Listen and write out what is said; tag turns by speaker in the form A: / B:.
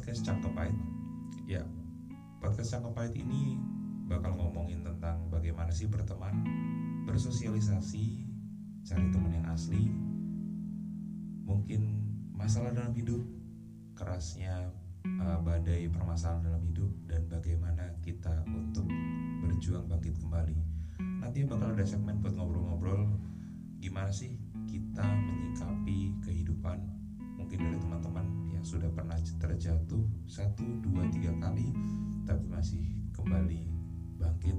A: podcast Cangkep Pahit. Ya, podcast Cangkep Pahit ini bakal ngomongin tentang bagaimana sih berteman Bersosialisasi, cari teman yang asli Mungkin masalah dalam hidup Kerasnya uh, badai permasalahan dalam hidup Dan bagaimana kita untuk berjuang bangkit kembali. Nanti bakal ada segmen buat ngobrol-ngobrol Gimana sih kita sudah pernah terjatuh satu dua tiga kali tapi masih kembali bangkit